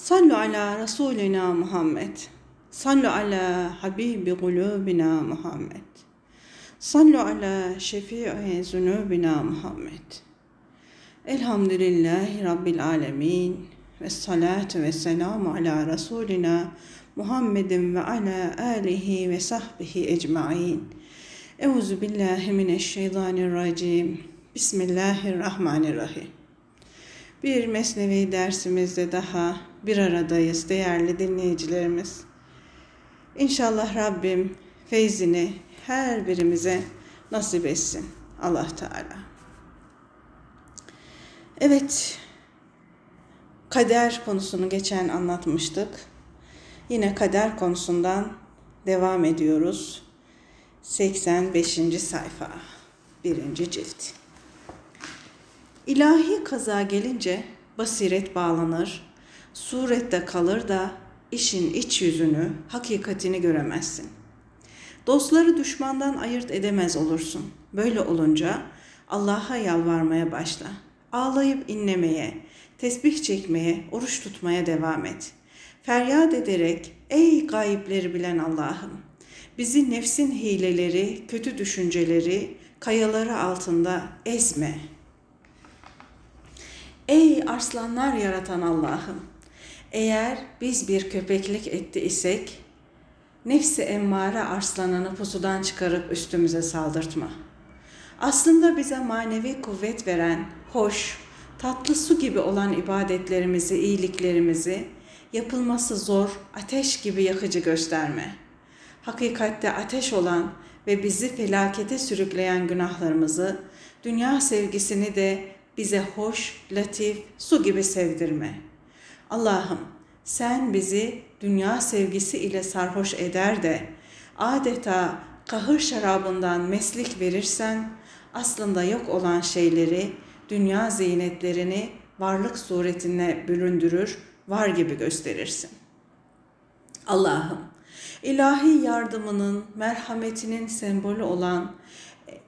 Sallu ala Resulina Muhammed. Sallu ala Habibi kulubina Muhammed. Sallu ala şefii zunubina Muhammed. Elhamdülillahi Rabbil alemin. Ve salatu ve selamu ala Resulina Muhammedin ve ala alihi ve sahbihi ecmain. Euzu billahi mineşşeytanirracim. Bismillahirrahmanirrahim. Bir mesnevi dersimizde daha bir aradayız değerli dinleyicilerimiz. İnşallah Rabbim feyzini her birimize nasip etsin Allah Teala. Evet, kader konusunu geçen anlatmıştık. Yine kader konusundan devam ediyoruz. 85. sayfa, birinci cilt. İlahi kaza gelince basiret bağlanır, surette kalır da işin iç yüzünü, hakikatini göremezsin. Dostları düşmandan ayırt edemez olursun. Böyle olunca Allah'a yalvarmaya başla. Ağlayıp inlemeye, tesbih çekmeye, oruç tutmaya devam et. Feryat ederek, ey gayipleri bilen Allah'ım, bizi nefsin hileleri, kötü düşünceleri, kayaları altında ezme. Ey arslanlar yaratan Allah'ım, eğer biz bir köpeklik etti isek, nefsi emmare arslanını pusudan çıkarıp üstümüze saldırtma. Aslında bize manevi kuvvet veren, hoş, tatlı su gibi olan ibadetlerimizi, iyiliklerimizi, yapılması zor, ateş gibi yakıcı gösterme. Hakikatte ateş olan ve bizi felakete sürükleyen günahlarımızı, dünya sevgisini de bize hoş, latif, su gibi sevdirme. Allah'ım sen bizi dünya sevgisi ile sarhoş eder de adeta kahır şarabından meslik verirsen aslında yok olan şeyleri, dünya ziynetlerini varlık suretine büründürür, var gibi gösterirsin. Allah'ım, ilahi yardımının, merhametinin sembolü olan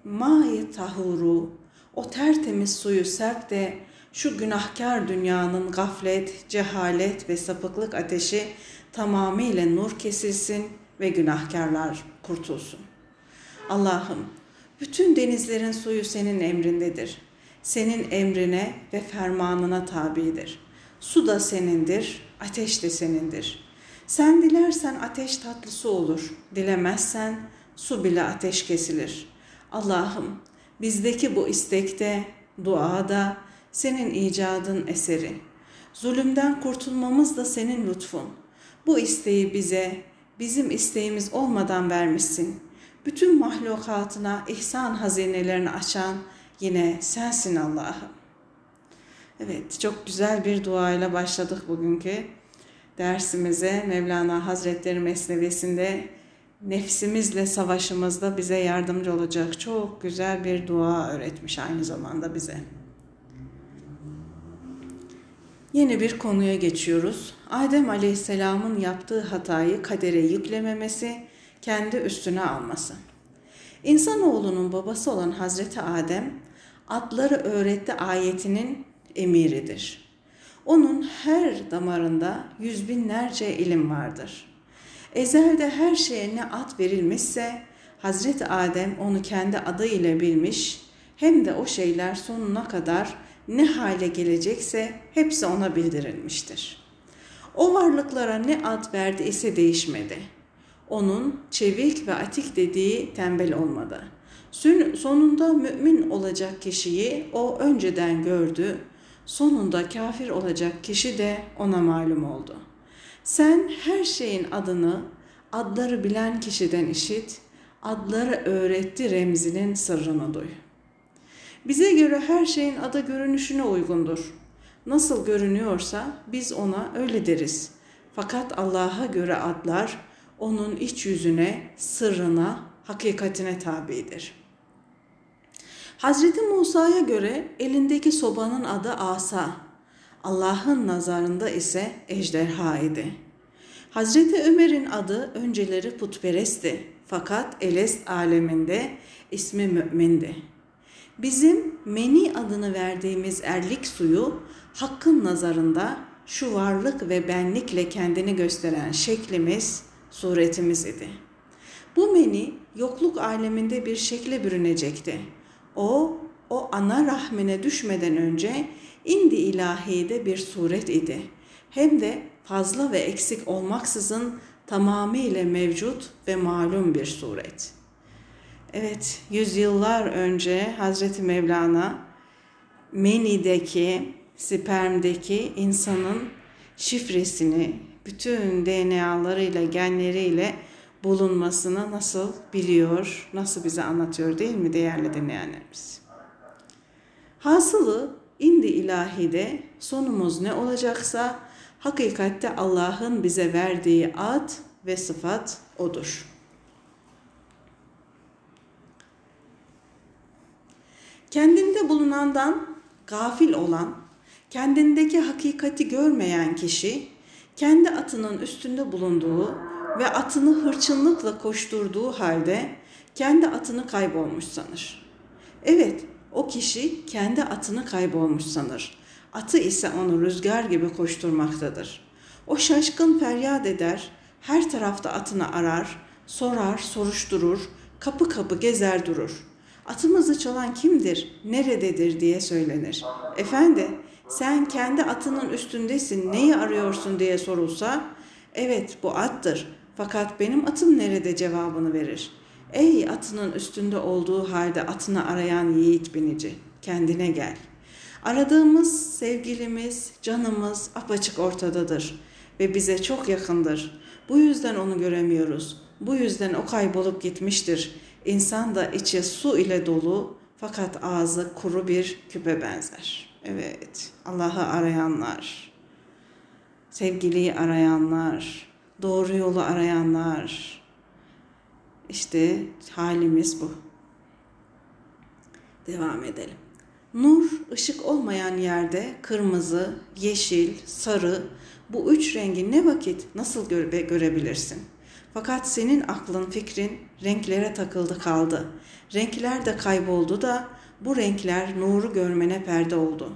mahi tahuru, o tertemiz suyu serp de şu günahkar dünyanın gaflet, cehalet ve sapıklık ateşi tamamıyla nur kesilsin ve günahkarlar kurtulsun. Allah'ım, bütün denizlerin suyu senin emrindedir. Senin emrine ve fermanına tabidir. Su da senindir, ateş de senindir. Sen dilersen ateş tatlı su olur, dilemezsen su bile ateş kesilir. Allah'ım, bizdeki bu istekte, duada, senin icadın eseri. Zulümden kurtulmamız da senin lütfun. Bu isteği bize, bizim isteğimiz olmadan vermişsin. Bütün mahlukatına ihsan hazinelerini açan yine sensin Allah'ım. Evet, çok güzel bir duayla başladık bugünkü dersimize. Mevlana Hazretleri Mesnevisi'nde nefsimizle savaşımızda bize yardımcı olacak çok güzel bir dua öğretmiş aynı zamanda bize. Yeni bir konuya geçiyoruz. Adem Aleyhisselam'ın yaptığı hatayı kadere yüklememesi, kendi üstüne alması. İnsanoğlunun babası olan Hazreti Adem, atları öğretti ayetinin emiridir. Onun her damarında yüz binlerce ilim vardır. Ezelde her şeye ne ad verilmişse Hazreti Adem onu kendi adıyla bilmiş, hem de o şeyler sonuna kadar ne hale gelecekse hepsi ona bildirilmiştir. O varlıklara ne ad verdi ise değişmedi. Onun çevik ve atik dediği tembel olmadı. Sonunda mümin olacak kişiyi o önceden gördü, sonunda kafir olacak kişi de ona malum oldu. Sen her şeyin adını adları bilen kişiden işit, adları öğretti remzinin sırrını duy.'' Bize göre her şeyin adı görünüşüne uygundur. Nasıl görünüyorsa biz ona öyle deriz. Fakat Allah'a göre adlar onun iç yüzüne, sırrına, hakikatine tabidir. Hazreti Musa'ya göre elindeki sobanın adı Asa, Allah'ın nazarında ise ejderha idi. Hazreti Ömer'in adı önceleri putperestti fakat Elest aleminde ismi mümindi. Bizim meni adını verdiğimiz erlik suyu hakkın nazarında şu varlık ve benlikle kendini gösteren şeklimiz, suretimiz idi. Bu meni yokluk aleminde bir şekle bürünecekti. O, o ana rahmine düşmeden önce indi ilahide bir suret idi. Hem de fazla ve eksik olmaksızın tamamıyla mevcut ve malum bir suret. Evet, yüzyıllar önce Hazreti Mevlana menideki, spermdeki insanın şifresini bütün DNA'larıyla, genleriyle bulunmasını nasıl biliyor, nasıl bize anlatıyor değil mi değerli dinleyenlerimiz? Hasılı indi ilahide sonumuz ne olacaksa hakikatte Allah'ın bize verdiği ad ve sıfat odur. Kendinde bulunandan gafil olan, kendindeki hakikati görmeyen kişi, kendi atının üstünde bulunduğu ve atını hırçınlıkla koşturduğu halde kendi atını kaybolmuş sanır. Evet, o kişi kendi atını kaybolmuş sanır. Atı ise onu rüzgar gibi koşturmaktadır. O şaşkın feryat eder, her tarafta atını arar, sorar, soruşturur, kapı kapı gezer durur. Atımızı çalan kimdir, nerededir diye söylenir. Efendi, sen kendi atının üstündesin, neyi arıyorsun diye sorulsa, evet bu attır, fakat benim atım nerede cevabını verir. Ey atının üstünde olduğu halde atını arayan yiğit binici, kendine gel. Aradığımız sevgilimiz, canımız apaçık ortadadır ve bize çok yakındır. Bu yüzden onu göremiyoruz. Bu yüzden o kaybolup gitmiştir. İnsan da içi su ile dolu fakat ağzı kuru bir küpe benzer. Evet, Allah'ı arayanlar, sevgiliyi arayanlar, doğru yolu arayanlar. İşte halimiz bu. Devam edelim. Nur, ışık olmayan yerde kırmızı, yeşil, sarı bu üç rengi ne vakit nasıl göre görebilirsin? Fakat senin aklın, fikrin renklere takıldı kaldı. Renkler de kayboldu da bu renkler nuru görmene perde oldu.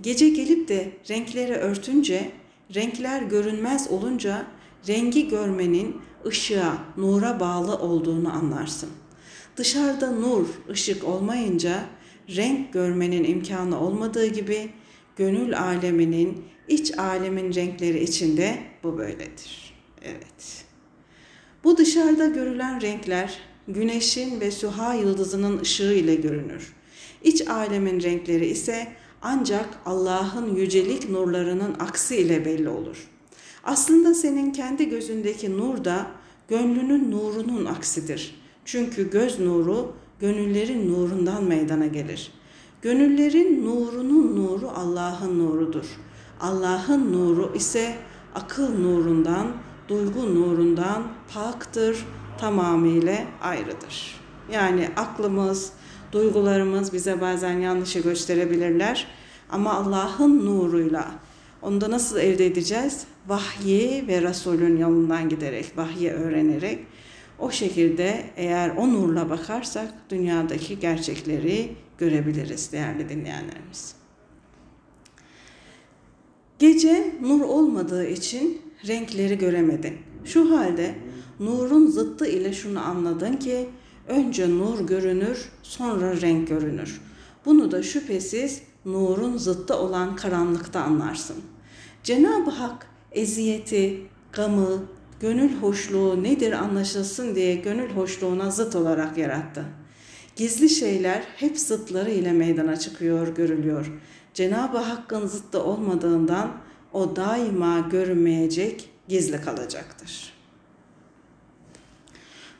Gece gelip de renkleri örtünce, renkler görünmez olunca rengi görmenin ışığa, nura bağlı olduğunu anlarsın. Dışarıda nur, ışık olmayınca renk görmenin imkanı olmadığı gibi gönül aleminin, iç alemin renkleri içinde bu böyledir. Evet. Bu dışarıda görülen renkler güneşin ve süha yıldızının ışığı ile görünür. İç alemin renkleri ise ancak Allah'ın yücelik nurlarının aksi ile belli olur. Aslında senin kendi gözündeki nur da gönlünün nurunun aksidir. Çünkü göz nuru gönüllerin nurundan meydana gelir. Gönüllerin nurunun nuru Allah'ın nurudur. Allah'ın nuru ise akıl nurundan, duygu nurundan paktır, tamamıyla ayrıdır. Yani aklımız, duygularımız bize bazen yanlışı gösterebilirler ama Allah'ın nuruyla onu da nasıl elde edeceğiz? Vahyi ve Resulün yolundan giderek, vahyi öğrenerek o şekilde eğer o nurla bakarsak dünyadaki gerçekleri görebiliriz değerli dinleyenlerimiz. Gece nur olmadığı için renkleri göremedin. Şu halde nurun zıttı ile şunu anladın ki önce nur görünür, sonra renk görünür. Bunu da şüphesiz nurun zıttı olan karanlıkta anlarsın. Cenab-ı Hak eziyeti, gamı, gönül hoşluğu nedir anlaşılsın diye gönül hoşluğuna zıt olarak yarattı. Gizli şeyler hep zıtları ile meydana çıkıyor, görülüyor. Cenab-ı Hakk'ın zıttı olmadığından o daima görünmeyecek, gizli kalacaktır.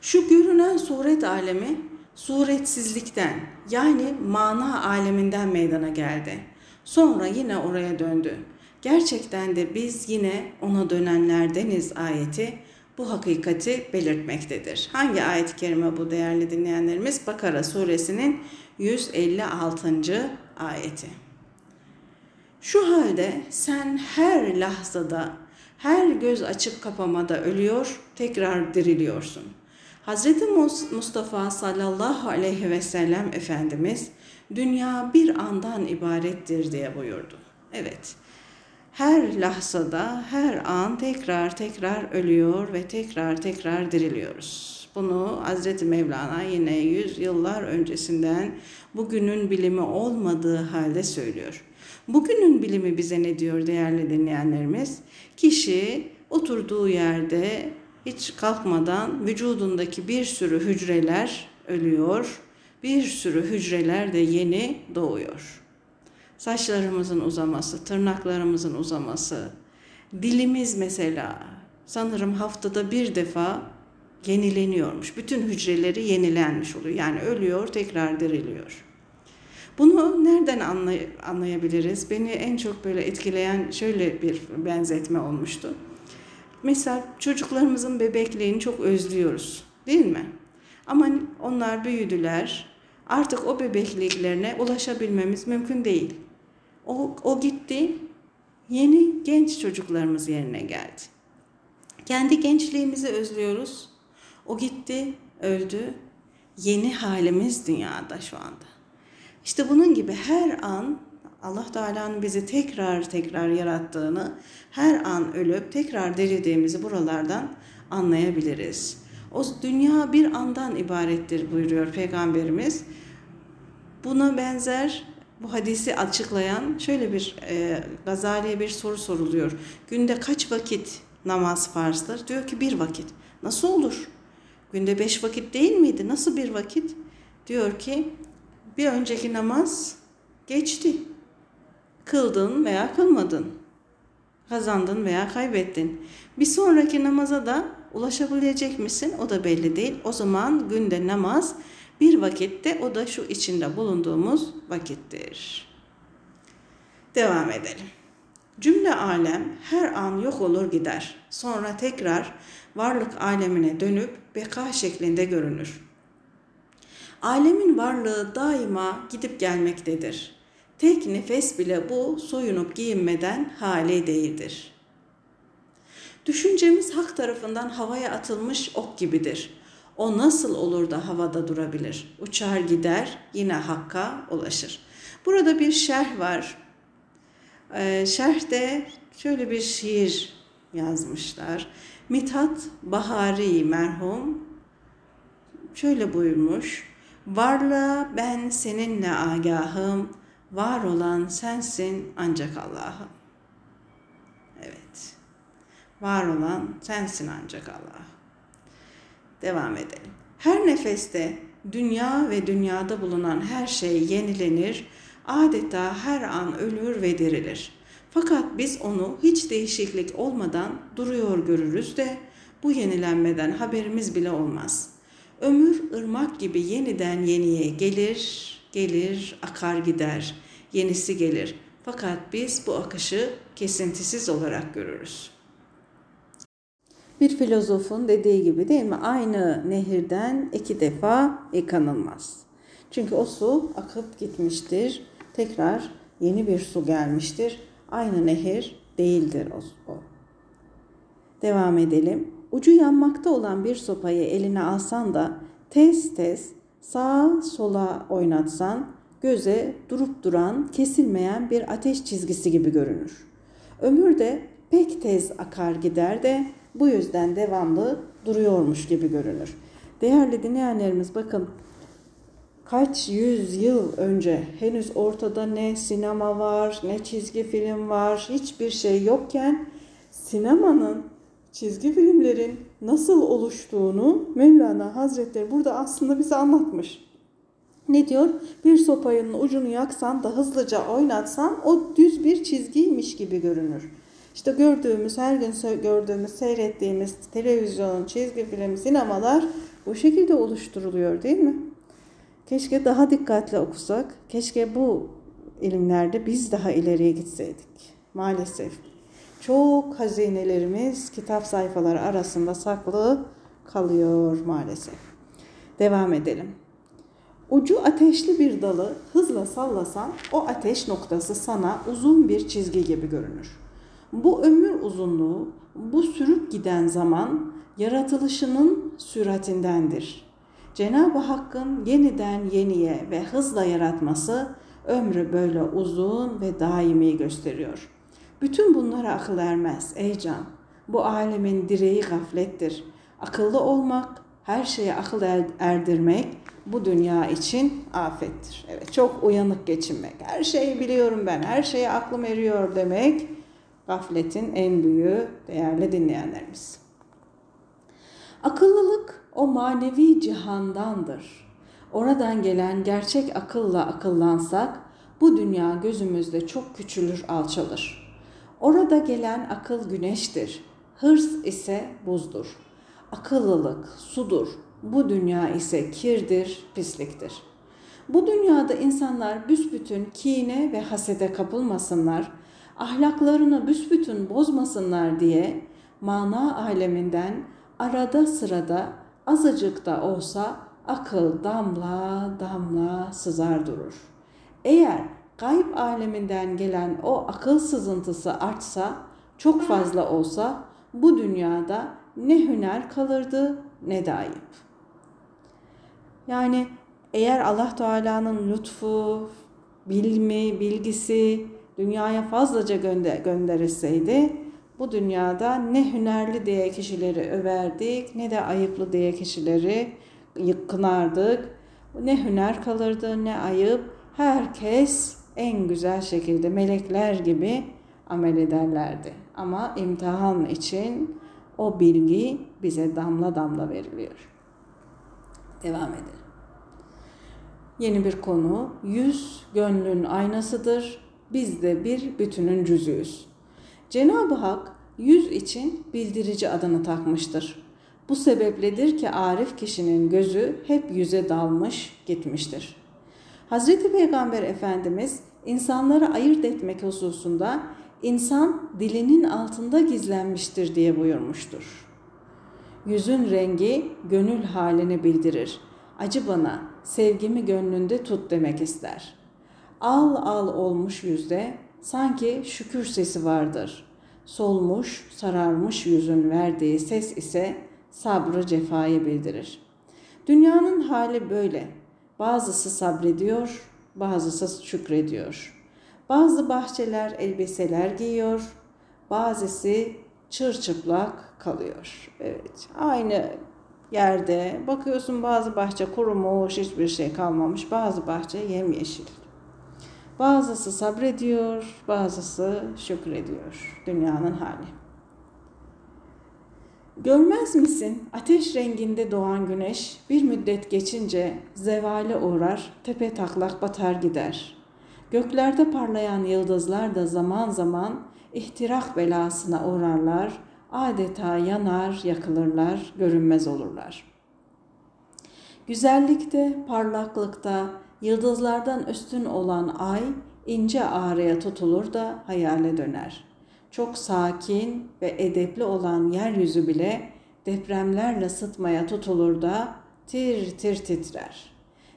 Şu görünen suret alemi suretsizlikten yani mana aleminden meydana geldi. Sonra yine oraya döndü. Gerçekten de biz yine ona dönenlerdeniz ayeti bu hakikati belirtmektedir. Hangi ayet-i kerime bu değerli dinleyenlerimiz? Bakara suresinin 156. ayeti. Şu halde sen her lahzada, her göz açıp kapamada ölüyor, tekrar diriliyorsun. Hz. Mustafa sallallahu aleyhi ve sellem Efendimiz dünya bir andan ibarettir diye buyurdu. Evet, her lahzada, her an tekrar tekrar ölüyor ve tekrar tekrar diriliyoruz. Bunu Hazreti Mevlana yine yüz yıllar öncesinden bugünün bilimi olmadığı halde söylüyor. Bugünün bilimi bize ne diyor değerli dinleyenlerimiz? Kişi oturduğu yerde hiç kalkmadan vücudundaki bir sürü hücreler ölüyor, bir sürü hücreler de yeni doğuyor. Saçlarımızın uzaması, tırnaklarımızın uzaması, dilimiz mesela sanırım haftada bir defa yenileniyormuş. Bütün hücreleri yenilenmiş oluyor. Yani ölüyor, tekrar diriliyor. Bunu nereden anlay- anlayabiliriz? Beni en çok böyle etkileyen şöyle bir benzetme olmuştu. Mesela çocuklarımızın bebekliğini çok özlüyoruz, değil mi? Ama onlar büyüdüler. Artık o bebekliklerine ulaşabilmemiz mümkün değil. O, o gitti, yeni genç çocuklarımız yerine geldi. Kendi gençliğimizi özlüyoruz. O gitti, öldü. Yeni halimiz dünyada şu anda. İşte bunun gibi her an Allah Teala'nın bizi tekrar tekrar yarattığını, her an ölüp tekrar dirildiğimizi buralardan anlayabiliriz. O dünya bir andan ibarettir buyuruyor Peygamberimiz. Buna benzer bu hadisi açıklayan şöyle bir e, Gazali'ye bir soru soruluyor. Günde kaç vakit namaz farzdır? Diyor ki bir vakit. Nasıl olur? Günde beş vakit değil miydi? Nasıl bir vakit? Diyor ki bir önceki namaz geçti. Kıldın veya kılmadın. Kazandın veya kaybettin. Bir sonraki namaza da ulaşabilecek misin? O da belli değil. O zaman günde namaz bir vakitte o da şu içinde bulunduğumuz vakittir. Devam edelim. Cümle alem her an yok olur gider. Sonra tekrar varlık alemine dönüp beka şeklinde görünür. Alemin varlığı daima gidip gelmektedir. Tek nefes bile bu soyunup giyinmeden hali değildir. Düşüncemiz hak tarafından havaya atılmış ok gibidir. O nasıl olur da havada durabilir? Uçar gider, yine hakka ulaşır. Burada bir şerh var. Ee, şerhte şöyle bir şiir yazmışlar. Mithat Bahari merhum şöyle buyurmuş. Varlığa ben seninle agahım, var olan sensin ancak Allah'ım. Evet. Var olan sensin ancak Allah'ım. Devam edelim. Her nefeste dünya ve dünyada bulunan her şey yenilenir, adeta her an ölür ve dirilir. Fakat biz onu hiç değişiklik olmadan duruyor görürüz de bu yenilenmeden haberimiz bile olmaz. Ömür ırmak gibi yeniden yeniye gelir, gelir, akar gider, yenisi gelir. Fakat biz bu akışı kesintisiz olarak görürüz. Bir filozofun dediği gibi değil mi? Aynı nehirden iki defa yıkanılmaz. Çünkü o su akıp gitmiştir. Tekrar yeni bir su gelmiştir. Aynı nehir değildir o. Devam edelim. Ucu yanmakta olan bir sopayı eline alsan da tez tez sağa sola oynatsan göze durup duran kesilmeyen bir ateş çizgisi gibi görünür. Ömür de pek tez akar gider de bu yüzden devamlı duruyormuş gibi görünür. Değerli dinleyenlerimiz bakın kaç yüz yıl önce henüz ortada ne sinema var, ne çizgi film var, hiçbir şey yokken sinemanın, çizgi filmlerin nasıl oluştuğunu Mevlana Hazretleri burada aslında bize anlatmış. Ne diyor? Bir sopayın ucunu yaksan da hızlıca oynatsan o düz bir çizgiymiş gibi görünür. İşte gördüğümüz, her gün gördüğümüz, seyrettiğimiz televizyon, çizgi film, sinemalar bu şekilde oluşturuluyor değil mi? Keşke daha dikkatli okusak. Keşke bu ilimlerde biz daha ileriye gitseydik. Maalesef. Çok hazinelerimiz kitap sayfaları arasında saklı kalıyor maalesef. Devam edelim. Ucu ateşli bir dalı hızla sallasan o ateş noktası sana uzun bir çizgi gibi görünür. Bu ömür uzunluğu, bu sürüp giden zaman yaratılışının süratindendir. Cenab-ı Hakk'ın yeniden yeniye ve hızla yaratması ömrü böyle uzun ve daimi gösteriyor. Bütün bunlara akıl ermez ey can. Bu alemin direği gaflettir. Akıllı olmak, her şeye akıl er- erdirmek bu dünya için afettir. Evet çok uyanık geçinmek. Her şeyi biliyorum ben, her şeye aklım eriyor demek gafletin en büyüğü değerli dinleyenlerimiz. Akıllılık o manevi cihandandır. Oradan gelen gerçek akılla akıllansak bu dünya gözümüzde çok küçülür, alçalır. Orada gelen akıl güneştir. Hırs ise buzdur. Akıllılık sudur. Bu dünya ise kirdir, pisliktir. Bu dünyada insanlar büsbütün kine ve hasede kapılmasınlar, ahlaklarını büsbütün bozmasınlar diye mana aleminden arada sırada azıcık da olsa akıl damla damla sızar durur. Eğer gayb aleminden gelen o akıl sızıntısı artsa, çok fazla olsa bu dünyada ne hüner kalırdı ne de ayıp. Yani eğer Allah Teala'nın lütfu, bilmi, bilgisi dünyaya fazlaca gönder gönderilseydi bu dünyada ne hünerli diye kişileri överdik ne de ayıplı diye kişileri yıkınardık. Ne hüner kalırdı ne ayıp. Herkes en güzel şekilde melekler gibi amel ederlerdi. Ama imtihan için o bilgi bize damla damla veriliyor. Devam edelim. Yeni bir konu. Yüz gönlün aynasıdır. Biz de bir bütünün cüzüyüz. Cenab-ı Hak yüz için bildirici adını takmıştır. Bu sebepledir ki arif kişinin gözü hep yüze dalmış gitmiştir. Hazreti Peygamber Efendimiz insanları ayırt etmek hususunda insan dilinin altında gizlenmiştir diye buyurmuştur. Yüzün rengi gönül halini bildirir. Acı bana, sevgimi gönlünde tut demek ister. Al al olmuş yüzde sanki şükür sesi vardır. Solmuş, sararmış yüzün verdiği ses ise sabrı cefayı bildirir. Dünyanın hali böyle. Bazısı sabrediyor, bazısı şükrediyor. Bazı bahçeler elbiseler giyiyor, bazısı çırçıplak kalıyor. Evet, aynı yerde bakıyorsun bazı bahçe kurumuş, hiçbir şey kalmamış, bazı bahçe yemyeşil. Bazısı sabrediyor, bazısı şükrediyor. Dünyanın hali. Görmez misin ateş renginde doğan güneş bir müddet geçince zevale uğrar, tepe taklak batar gider. Göklerde parlayan yıldızlar da zaman zaman ihtirak belasına uğrarlar, adeta yanar, yakılırlar, görünmez olurlar. Güzellikte, parlaklıkta, yıldızlardan üstün olan ay ince ağrıya tutulur da hayale döner. Çok sakin ve edepli olan yeryüzü bile depremlerle sıtmaya tutulur da tir tir titrer.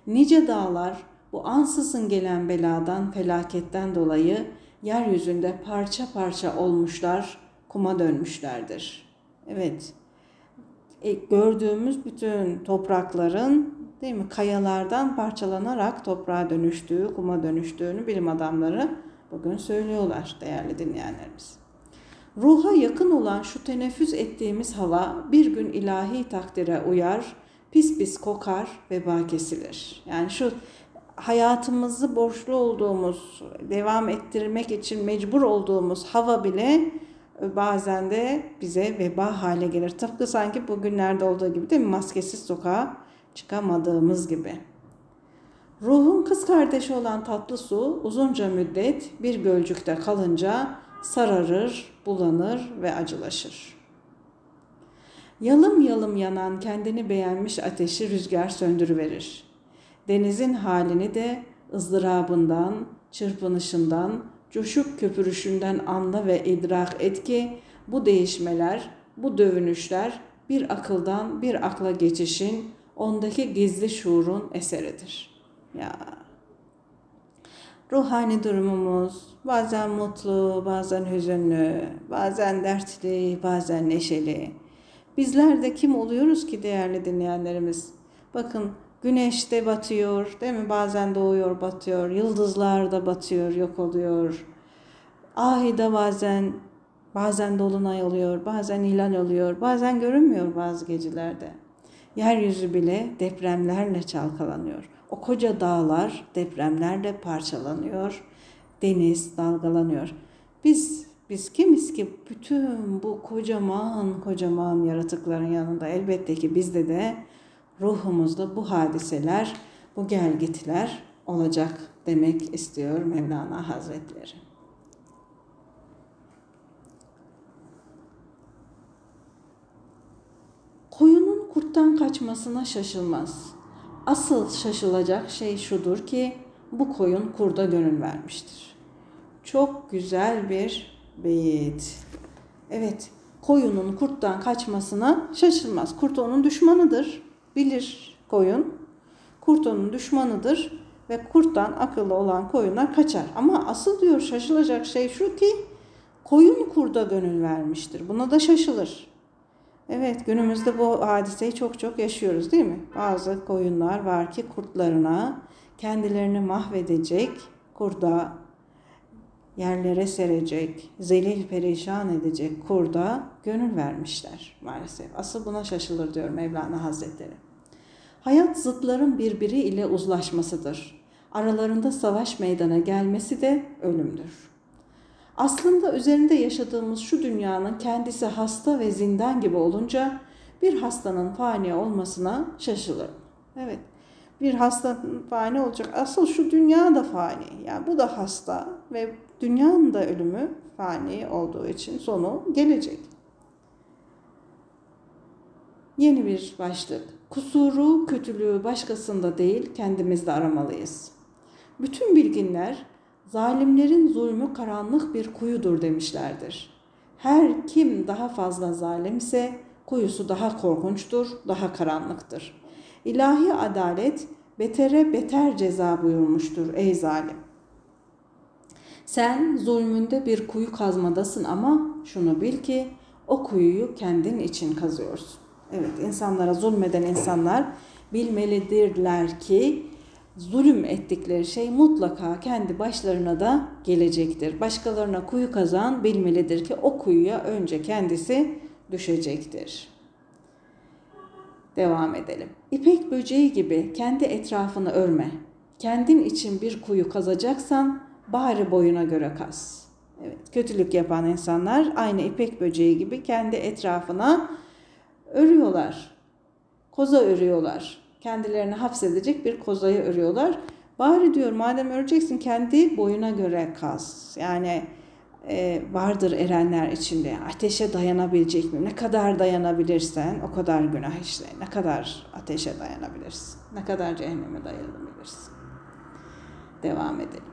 Nice dağlar bu ansızın gelen beladan, felaketten dolayı yeryüzünde parça parça olmuşlar, kuma dönmüşlerdir. Evet, e, gördüğümüz bütün toprakların değil mi kayalardan parçalanarak toprağa dönüştüğü, kuma dönüştüğünü bilim adamları bugün söylüyorlar değerli dinleyenlerimiz. Ruha yakın olan şu teneffüs ettiğimiz hava bir gün ilahi takdire uyar, pis pis kokar, veba kesilir. Yani şu hayatımızı borçlu olduğumuz, devam ettirmek için mecbur olduğumuz hava bile e, bazen de bize veba hale gelir. Tıpkı sanki bugünlerde olduğu gibi değil mi? Maskesiz sokağa çıkamadığımız gibi. Ruhun kız kardeşi olan tatlı su uzunca müddet bir gölcükte kalınca sararır, bulanır ve acılaşır. Yalım yalım yanan kendini beğenmiş ateşi rüzgar söndürüverir. Denizin halini de ızdırabından, çırpınışından, coşup köpürüşünden anla ve idrak et ki bu değişmeler, bu dövünüşler bir akıldan bir akla geçişin, ondaki gizli şuurun eseridir. Ya ruhani durumumuz bazen mutlu, bazen hüzünlü, bazen dertli, bazen neşeli. Bizler de kim oluyoruz ki değerli dinleyenlerimiz? Bakın güneş de batıyor, değil mi? Bazen doğuyor, batıyor. Yıldızlar da batıyor, yok oluyor. Ayda bazen bazen dolunay oluyor, bazen hilal oluyor, bazen görünmüyor bazı gecelerde. Yeryüzü bile depremlerle çalkalanıyor. O koca dağlar depremlerle parçalanıyor. Deniz dalgalanıyor. Biz biz kimiz ki bütün bu kocaman kocaman yaratıkların yanında elbette ki bizde de ruhumuzda bu hadiseler, bu gelgitler olacak demek istiyor Mevlana Hazretleri. Koyunun kurttan kaçmasına şaşılmaz. Asıl şaşılacak şey şudur ki bu koyun kurda gönül vermiştir. Çok güzel bir beyit. Evet, koyunun kurttan kaçmasına şaşılmaz. Kurt onun düşmanıdır. Bilir koyun. Kurt onun düşmanıdır ve kurttan akıllı olan koyunlar kaçar. Ama asıl diyor şaşılacak şey şu ki koyun kurda gönül vermiştir. Buna da şaşılır. Evet günümüzde bu hadiseyi çok çok yaşıyoruz değil mi? Bazı koyunlar var ki kurtlarına kendilerini mahvedecek, kurda yerlere serecek, zelil perişan edecek kurda gönül vermişler maalesef. Asıl buna şaşılır diyor Mevlana Hazretleri. Hayat zıtların birbiri ile uzlaşmasıdır. Aralarında savaş meydana gelmesi de ölümdür. Aslında üzerinde yaşadığımız şu dünyanın kendisi hasta ve zindan gibi olunca bir hastanın fani olmasına şaşılır. Evet, bir hastanın fani olacak. Asıl şu dünya da fani. Yani bu da hasta ve dünyanın da ölümü fani olduğu için sonu gelecek. Yeni bir başlık. Kusuru, kötülüğü başkasında değil kendimizde aramalıyız. Bütün bilginler zalimlerin zulmü karanlık bir kuyudur demişlerdir. Her kim daha fazla zalimse kuyusu daha korkunçtur, daha karanlıktır. İlahi adalet betere beter ceza buyurmuştur ey zalim. Sen zulmünde bir kuyu kazmadasın ama şunu bil ki o kuyuyu kendin için kazıyorsun. Evet insanlara zulmeden insanlar bilmelidirler ki zulüm ettikleri şey mutlaka kendi başlarına da gelecektir. Başkalarına kuyu kazan bilmelidir ki o kuyuya önce kendisi düşecektir. Devam edelim. İpek böceği gibi kendi etrafını örme. Kendin için bir kuyu kazacaksan bari boyuna göre kaz. Evet, kötülük yapan insanlar aynı ipek böceği gibi kendi etrafına örüyorlar. Koza örüyorlar. Kendilerini hapsedecek bir kozayı örüyorlar. Bari diyor madem öreceksin kendi boyuna göre kaz. Yani e, vardır erenler içinde. Ateşe dayanabilecek mi? Ne kadar dayanabilirsen o kadar günah işle. Ne kadar ateşe dayanabilirsin? Ne kadar cehenneme dayanabilirsin? Devam edelim.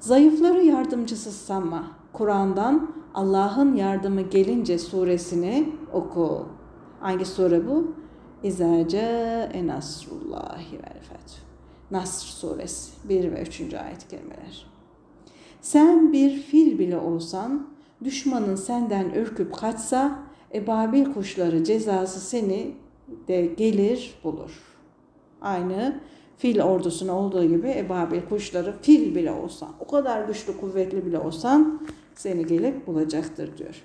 Zayıfları yardımcısız sanma. Kur'an'dan Allah'ın yardımı gelince suresini oku. Hangi sure bu? İzâ câe nasrullahi vel feth. Nasr suresi 1 ve 3. ayet kelimeler. Sen bir fil bile olsan, düşmanın senden ürküp kaçsa, ebabil kuşları cezası seni de gelir bulur. Aynı fil ordusuna olduğu gibi ebabil kuşları fil bile olsan, o kadar güçlü kuvvetli bile olsan seni gelip bulacaktır diyor.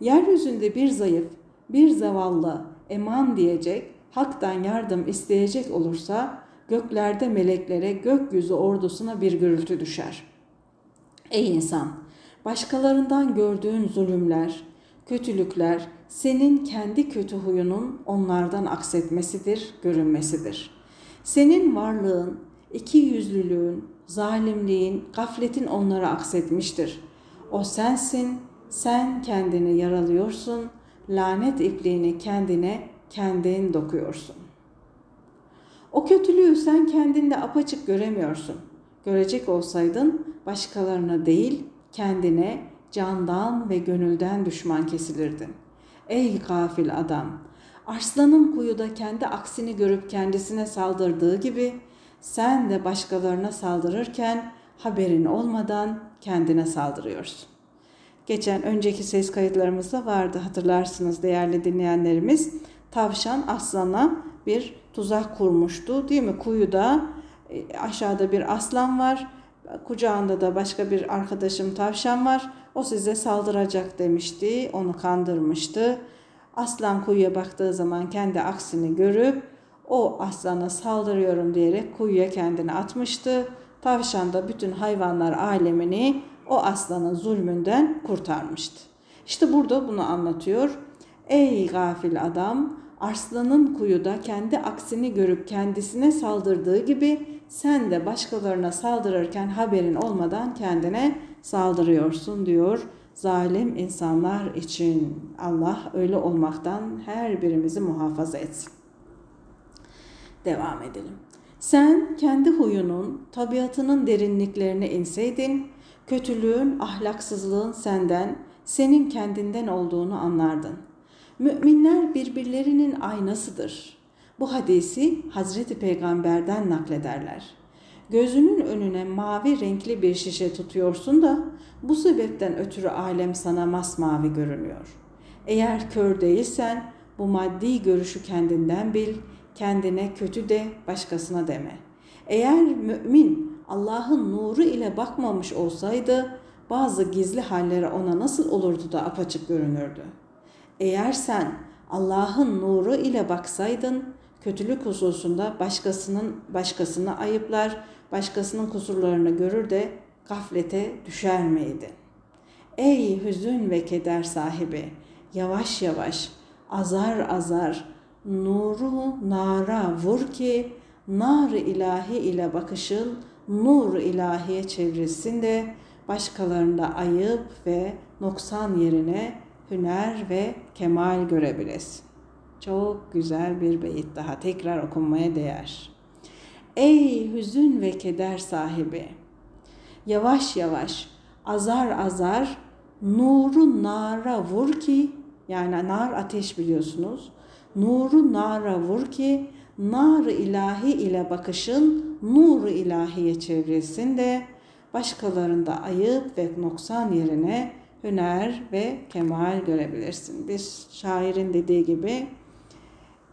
Yeryüzünde bir zayıf, bir zavallı eman diyecek, haktan yardım isteyecek olursa göklerde meleklere, gökyüzü ordusuna bir gürültü düşer. Ey insan! Başkalarından gördüğün zulümler, kötülükler senin kendi kötü huyunun onlardan aksetmesidir, görünmesidir. Senin varlığın, iki yüzlülüğün, zalimliğin, gafletin onlara aksetmiştir. O sensin, sen kendini yaralıyorsun, lanet ipliğini kendine kendin dokuyorsun. O kötülüğü sen kendinde apaçık göremiyorsun. Görecek olsaydın başkalarına değil kendine candan ve gönülden düşman kesilirdin. Ey gafil adam! Arslanın kuyuda kendi aksini görüp kendisine saldırdığı gibi sen de başkalarına saldırırken haberin olmadan kendine saldırıyorsun. Geçen önceki ses kayıtlarımızda vardı hatırlarsınız değerli dinleyenlerimiz. Tavşan aslana bir tuzak kurmuştu değil mi? Kuyuda e, aşağıda bir aslan var. Kucağında da başka bir arkadaşım tavşan var. O size saldıracak demişti, onu kandırmıştı. Aslan kuyuya baktığı zaman kendi aksini görüp o aslana saldırıyorum diyerek kuyuya kendini atmıştı. Tavşan da bütün hayvanlar alemini o aslanın zulmünden kurtarmıştı. İşte burada bunu anlatıyor. Ey gafil adam, arslanın kuyuda kendi aksini görüp kendisine saldırdığı gibi sen de başkalarına saldırırken haberin olmadan kendine saldırıyorsun diyor. Zalim insanlar için Allah öyle olmaktan her birimizi muhafaza etsin. Devam edelim. Sen kendi huyunun, tabiatının derinliklerine inseydin, kötülüğün, ahlaksızlığın senden, senin kendinden olduğunu anlardın. Müminler birbirlerinin aynasıdır. Bu hadisi Hazreti Peygamber'den naklederler. Gözünün önüne mavi renkli bir şişe tutuyorsun da bu sebepten ötürü alem sana masmavi görünüyor. Eğer kör değilsen bu maddi görüşü kendinden bil, kendine kötü de başkasına deme. Eğer mümin Allah'ın nuru ile bakmamış olsaydı bazı gizli halleri ona nasıl olurdu da apaçık görünürdü. Eğer sen Allah'ın nuru ile baksaydın kötülük hususunda başkasının başkasını ayıplar, başkasının kusurlarını görür de gaflete düşer miydin? Ey hüzün ve keder sahibi, yavaş yavaş, azar azar, nuru nara vur ki, nar ilahi ile bakışın nur ilahiye çevrilsin de başkalarında ayıp ve noksan yerine hüner ve kemal görebilesin. Çok güzel bir beyit daha tekrar okunmaya değer. Ey hüzün ve keder sahibi! Yavaş yavaş, azar azar nuru nara vur ki, yani nar ateş biliyorsunuz. Nuru nara vur ki, nar ilahi ile bakışın nur ilahiye çevrilsin de başkalarında ayıp ve noksan yerine hüner ve kemal görebilirsin. Bir şairin dediği gibi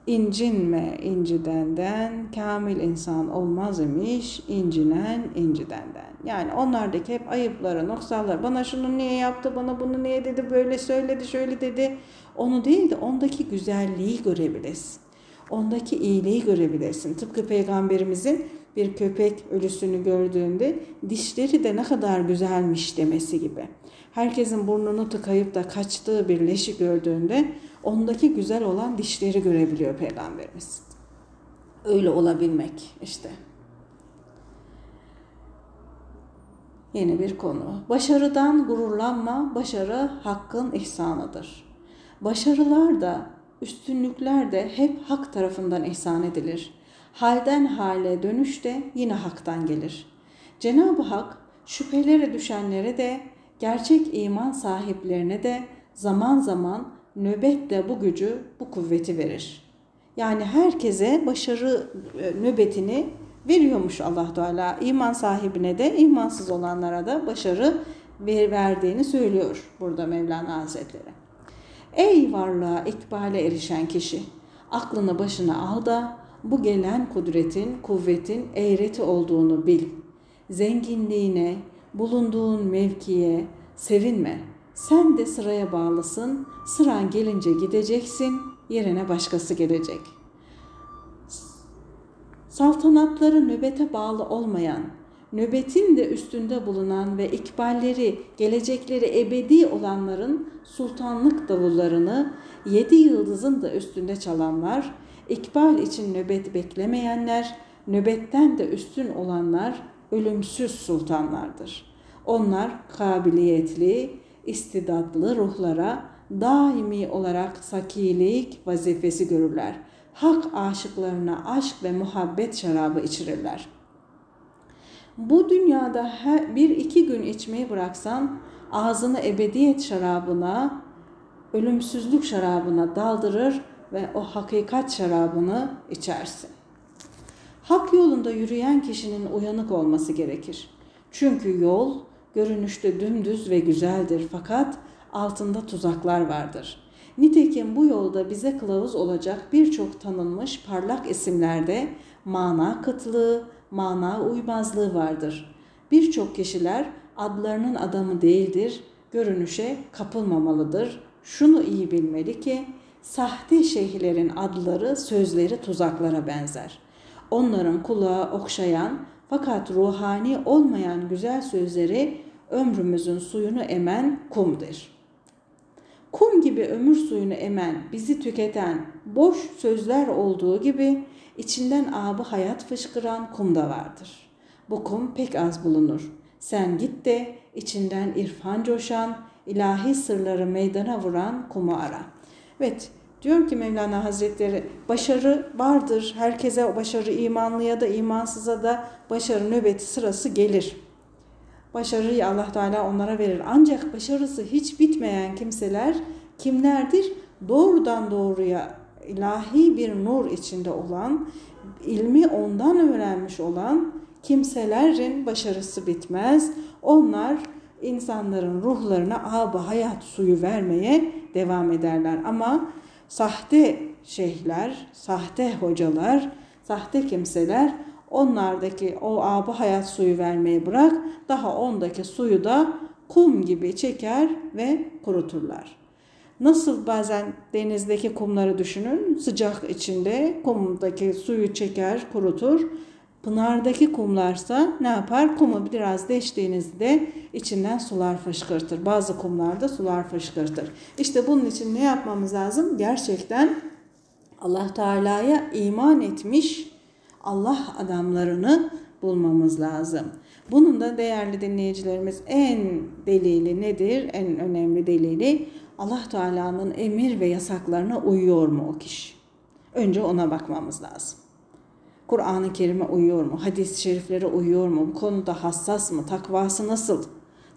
incinme incidenden, kamil insan olmaz imiş, incinen incidenden. Yani onlardaki hep ayıpları, noksanları, bana şunu niye yaptı, bana bunu niye dedi, böyle söyledi, şöyle dedi. Onu değil de ondaki güzelliği görebilirsin. Ondaki iyiliği görebilirsin. Tıpkı peygamberimizin bir köpek ölüsünü gördüğünde dişleri de ne kadar güzelmiş demesi gibi. Herkesin burnunu tıkayıp da kaçtığı bir leşi gördüğünde ondaki güzel olan dişleri görebiliyor peygamberimiz. Öyle olabilmek işte. Yeni bir konu. Başarıdan gururlanma, başarı hakkın ihsanıdır. Başarılar da, üstünlükler de hep hak tarafından ihsan edilir. Halden hale dönüş de yine haktan gelir. Cenab-ı Hak şüphelere düşenlere de, gerçek iman sahiplerine de zaman zaman nöbetle bu gücü, bu kuvveti verir. Yani herkese başarı e, nöbetini veriyormuş Allah Teala. İman sahibine de imansız olanlara da başarı verdiğini söylüyor burada Mevlana Hazretleri. Ey varlığa ikbale erişen kişi, aklını başına al da bu gelen kudretin, kuvvetin eğreti olduğunu bil. Zenginliğine, bulunduğun mevkiye sevinme. Sen de sıraya bağlısın. Sıran gelince gideceksin, yerine başkası gelecek. Saltanatları nöbete bağlı olmayan, nöbetin de üstünde bulunan ve ikballeri, gelecekleri ebedi olanların sultanlık davullarını yedi yıldızın da üstünde çalanlar, ikbal için nöbet beklemeyenler, nöbetten de üstün olanlar ölümsüz sultanlardır. Onlar kabiliyetli, istidatlı ruhlara daimi olarak sakilik vazifesi görürler. Hak aşıklarına aşk ve muhabbet şarabı içirirler. Bu dünyada her, bir iki gün içmeyi bıraksan ağzını ebediyet şarabına, ölümsüzlük şarabına daldırır ve o hakikat şarabını içersin. Hak yolunda yürüyen kişinin uyanık olması gerekir. Çünkü yol görünüşte dümdüz ve güzeldir fakat altında tuzaklar vardır. Nitekim bu yolda bize kılavuz olacak birçok tanınmış parlak isimlerde mana kıtlığı, mana uymazlığı vardır. Birçok kişiler adlarının adamı değildir görünüşe kapılmamalıdır. Şunu iyi bilmeli ki sahte şeyhlerin adları, sözleri tuzaklara benzer. Onların kulağı okşayan fakat ruhani olmayan güzel sözleri ömrümüzün suyunu emen kumdur. Kum gibi ömür suyunu emen, bizi tüketen boş sözler olduğu gibi içinden abı hayat fışkıran kum da vardır. Bu kum pek az bulunur. Sen git de içinden irfan coşan, ilahi sırları meydana vuran kumu ara. Evet, diyor ki Mevlana Hazretleri, başarı vardır. Herkese başarı imanlıya da imansıza da başarı nöbeti sırası gelir. Başarıyı Allah Teala onlara verir. Ancak başarısı hiç bitmeyen kimseler kimlerdir? Doğrudan doğruya ilahi bir nur içinde olan, ilmi ondan öğrenmiş olan kimselerin başarısı bitmez. Onlar insanların ruhlarına abı hayat suyu vermeye devam ederler. Ama sahte şeyhler, sahte hocalar, sahte kimseler onlardaki o abı hayat suyu vermeyi bırak, daha ondaki suyu da kum gibi çeker ve kuruturlar. Nasıl bazen denizdeki kumları düşünün, sıcak içinde kumdaki suyu çeker, kurutur. Pınardaki kumlarsa ne yapar? Kumu biraz deştiğinizde içinden sular fışkırtır. Bazı kumlarda sular fışkırtır. İşte bunun için ne yapmamız lazım? Gerçekten Allah Teala'ya iman etmiş Allah adamlarını bulmamız lazım. Bunun da değerli dinleyicilerimiz en delili nedir? En önemli delili Allah Teala'nın emir ve yasaklarına uyuyor mu o kişi? Önce ona bakmamız lazım. Kur'an-ı Kerim'e uyuyor mu? Hadis-i şeriflere uyuyor mu? Bu konuda hassas mı? Takvası nasıl?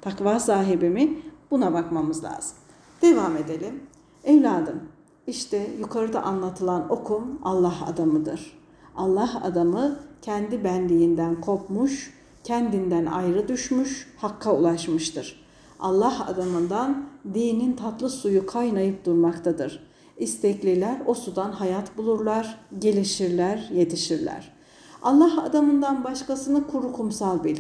Takva sahibi mi? Buna bakmamız lazım. Devam edelim. Evladım, işte yukarıda anlatılan okum Allah adamıdır. Allah adamı kendi benliğinden kopmuş, kendinden ayrı düşmüş, hakka ulaşmıştır. Allah adamından dinin tatlı suyu kaynayıp durmaktadır. İstekliler o sudan hayat bulurlar, gelişirler, yetişirler. Allah adamından başkasını kuru kumsal bil.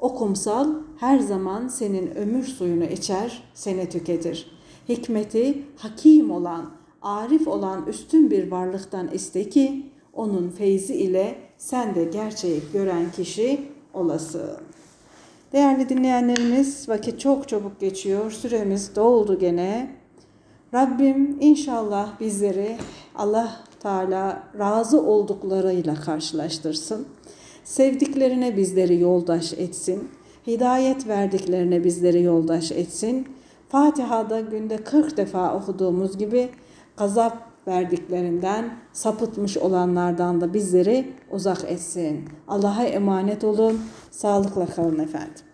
O kumsal her zaman senin ömür suyunu içer, seni tüketir. Hikmeti hakim olan, arif olan üstün bir varlıktan iste ki onun feyzi ile sen de gerçeği gören kişi olasın. Değerli dinleyenlerimiz vakit çok çabuk geçiyor. Süremiz doldu gene. Rabbim inşallah bizleri Allah Teala razı olduklarıyla karşılaştırsın. Sevdiklerine bizleri yoldaş etsin. Hidayet verdiklerine bizleri yoldaş etsin. Fatiha'da günde 40 defa okuduğumuz gibi gazap verdiklerinden sapıtmış olanlardan da bizleri uzak etsin. Allah'a emanet olun. Sağlıkla kalın efendim.